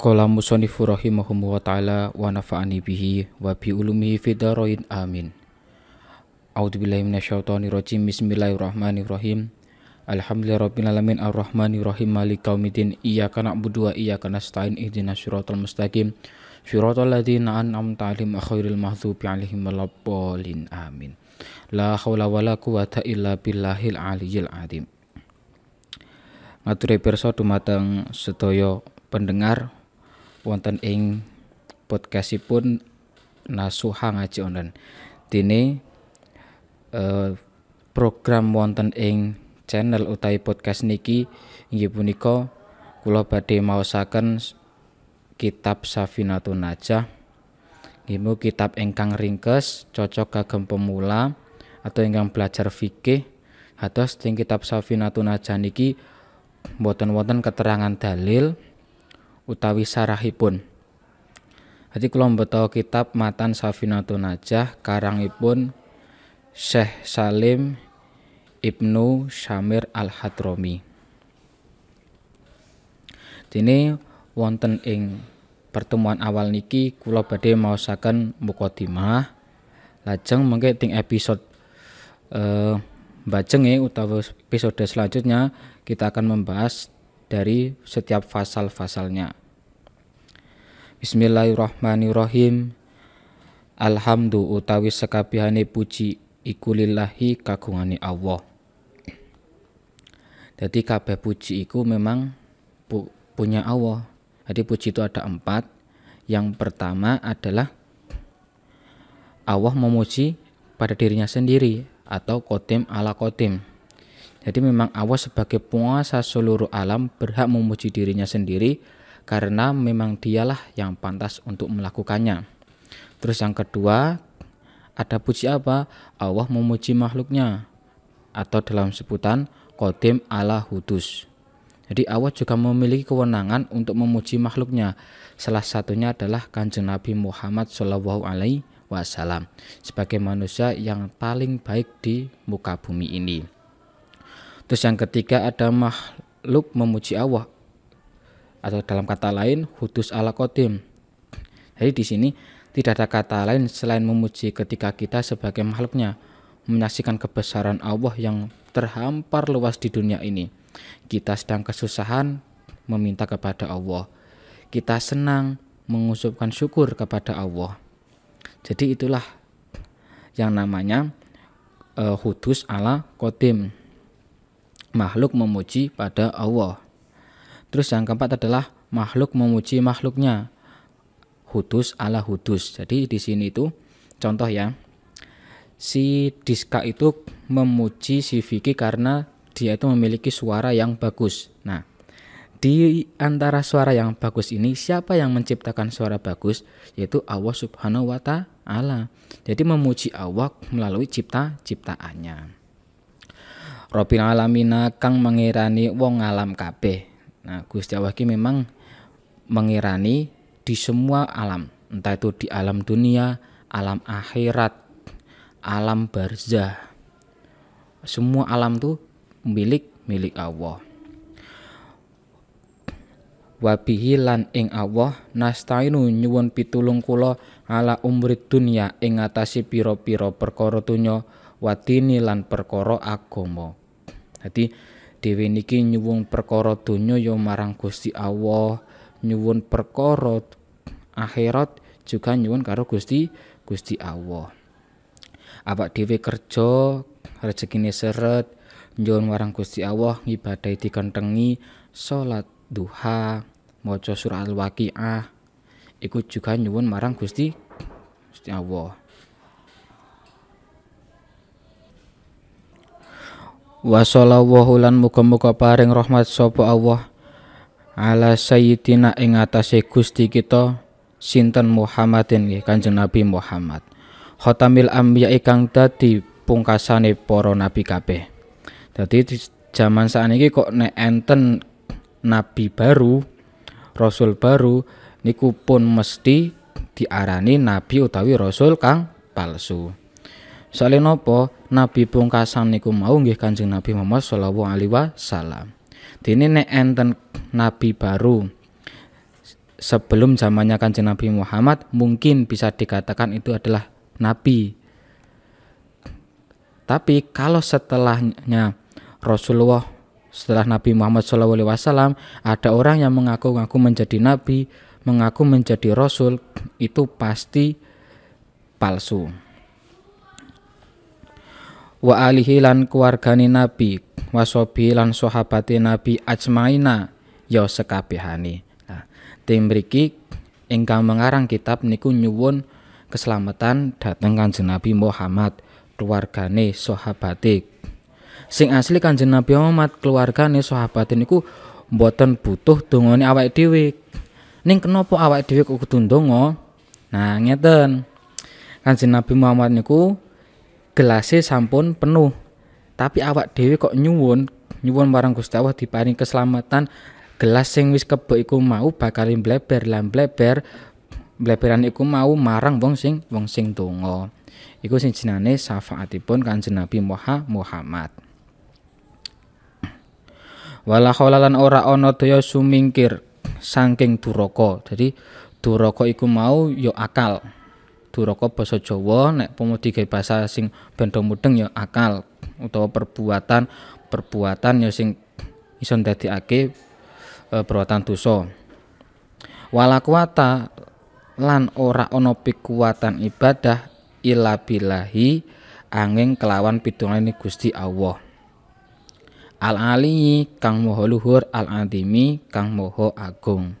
Qala musannifu rahimahumu wa ta'ala wa nafa'ani bihi wa bi ulumihi fidarain amin. A'udzu billahi minasyaitonir rajim. Bismillahirrahmanirrahim. Alhamdulillahirabbil alamin arrahmanir rahim maliki yaumiddin. Iyyaka na'budu wa iyyaka nasta'in ihdinas siratal mustaqim. Siratal ladzina an'amta 'alaihim ghairil maghdubi 'alaihim waladdallin. Amin. La haula wala quwata illa billahil aliyyil azim. Ngaturi pirsa dumateng sedaya pendengar wonten ing podcastipun Nasuha Ngaji Online. Dene eh, program wonten ing channel utawi podcast niki inggih punika kula badhe maosaken kitab Safinatun Najah. Nggih kitab ingkang ringkes cocok kagem pemula atau ingkang belajar fikih atos ing kitab Safinatun Najah niki boten wonten keterangan dalil utawi sarahipun. Jadi kula mbeta kitab Matan Safinatun Najah karangipun Syekh Salim Ibnu Syamir Al-Hadrami. Dene wonten ing pertemuan awal niki kula badhe maosaken mukadimah lajeng mengke ting episode eh bajenge utawa episode selanjutnya kita akan membahas dari setiap fasal-fasalnya. Bismillahirrahmanirrahim. Alhamdu utawi sekabehane puji iku lillahi kagungane Allah. Jadi kabeh puji iku memang pu punya Allah. Jadi puji itu ada empat. Yang pertama adalah Allah memuji pada dirinya sendiri atau kodim ala kodim. Jadi memang Allah sebagai penguasa seluruh alam berhak memuji dirinya sendiri karena memang dialah yang pantas untuk melakukannya. Terus yang kedua, ada puji apa? Allah memuji makhluknya atau dalam sebutan kodim ala hudus. Jadi Allah juga memiliki kewenangan untuk memuji makhluknya. Salah satunya adalah kanjeng Nabi Muhammad Wasallam sebagai manusia yang paling baik di muka bumi ini. Terus yang ketiga ada makhluk memuji Allah atau dalam kata lain hudus ala kodim. Jadi di sini tidak ada kata lain selain memuji ketika kita sebagai makhluknya menyaksikan kebesaran Allah yang terhampar luas di dunia ini. Kita sedang kesusahan meminta kepada Allah. Kita senang mengusupkan syukur kepada Allah. Jadi itulah yang namanya uh, hudus ala kodim. Makhluk memuji pada Allah. Terus yang keempat adalah makhluk memuji makhluknya. Hudus ala hudus. Jadi di sini itu contoh ya. Si Diska itu memuji si Vicky karena dia itu memiliki suara yang bagus. Nah, di antara suara yang bagus ini siapa yang menciptakan suara bagus yaitu Allah Subhanahu wa taala. Jadi memuji Allah melalui cipta Robin alamina kang mengirani wong alam kabeh. Nah, Gusti Allah ini memang mengirani di semua alam, entah itu di alam dunia, alam akhirat, alam barzah. Semua alam tuh milik milik Allah. Wabihi lan ing Allah nastainu nyuwun pitulung kula ala umrit dunya ing ngatasi pira-pira perkara donya watini lan perkara agama. Jadi dhewe niki nyuwun perkara donya ya marang Gusti Allah, nyuwun perkara akhirat juga nyuwun karo Gusti Gusti Allah. Awak dhewe kerja rezekine seret nyuwun marang Gusti Allah ngibadahi dikentengi salat duha maca surah al-waqiah iku juga nyuwun marang Gusti Gusti Allah. Wa sallallahu lan muga-muga paring rahmat sapa Allah ala sayyidina ing atase Gusti kita sinten Muhammadin nggih Kanjeng Nabi Muhammad. Khatamil anbiya kang dadi pungkasane para nabi kabeh. Dadi di zaman sakniki kok nek enten nabi baru rasul baru niku pun mesti diarani nabi utawi rasul kang palsu Soale napa nabi pungkasan niku mau nggih Kanjeng Nabi Muhammad sallallahu alaihi wasallam. Dene nek enten nabi baru sebelum zamannya kanjeng Nabi Muhammad mungkin bisa dikatakan itu adalah nabi. Tapi kalau setelahnya Rasulullah setelah Nabi Muhammad SAW ada orang yang mengaku-ngaku menjadi nabi, mengaku menjadi rasul, itu pasti palsu. Wa alihi lan keluargani nabi, wasobi lan sahabati nabi ajmaina ya sekabehane. Nah, tim mriki ingkang mengarang kitab niku nyuwun keselamatan dateng Kanjeng Nabi Muhammad, keluargane sahabate. Sing asli kanjeng Nabi Muhammad keluargane sahabat niku mboten butuh dongane awake dhewe. Ning kenapa awake dhewe kok kudu ndonga? Nah ngeten. Kanjeng Nabi Muhammad niku gelase sampun penuh. Tapi awak dhewe kok nyuwun nyuwun marang Gusti Allah diparing keselamatan. Gelas sing wis kebek iku mau bakal bleber lan bleber bleberan iku mau marang wong sing wong sing donga. Iku sing jenenge syafaatipun kanjeng Nabi Muhammad. Wala kholalan ora ana daya sumingkir saking duraka. Jadi duraka iku mau ya akal duraka basa Jawa nek pemudi gawe basa sing mudeng ya akal utawa perbuatan perbuatan ya sing iso ndadekake e, perbuatan dosa. Wala kuwata lan ora ana pikuwatan ibadah ila bilahi angin kelawan pitungane Gusti Allah. Al ali kang moho luhur al adimi kang moho agung.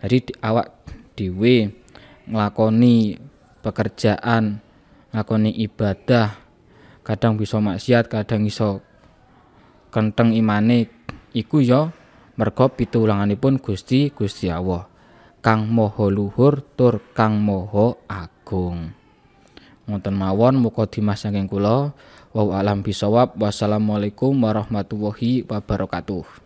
Jadi awak dhewe nglakoni pekerjaan nglakoni ibadah kadang bisa maksiat kadang iso kenteng imane iku ya merga pitulunganipun Gusti Gusti Allah kang moho luhur tur kang moho agung ngoten mawon muka dimas saking kula alam bisawab. Wassalamualaikum warahmatullahi wabarakatuh.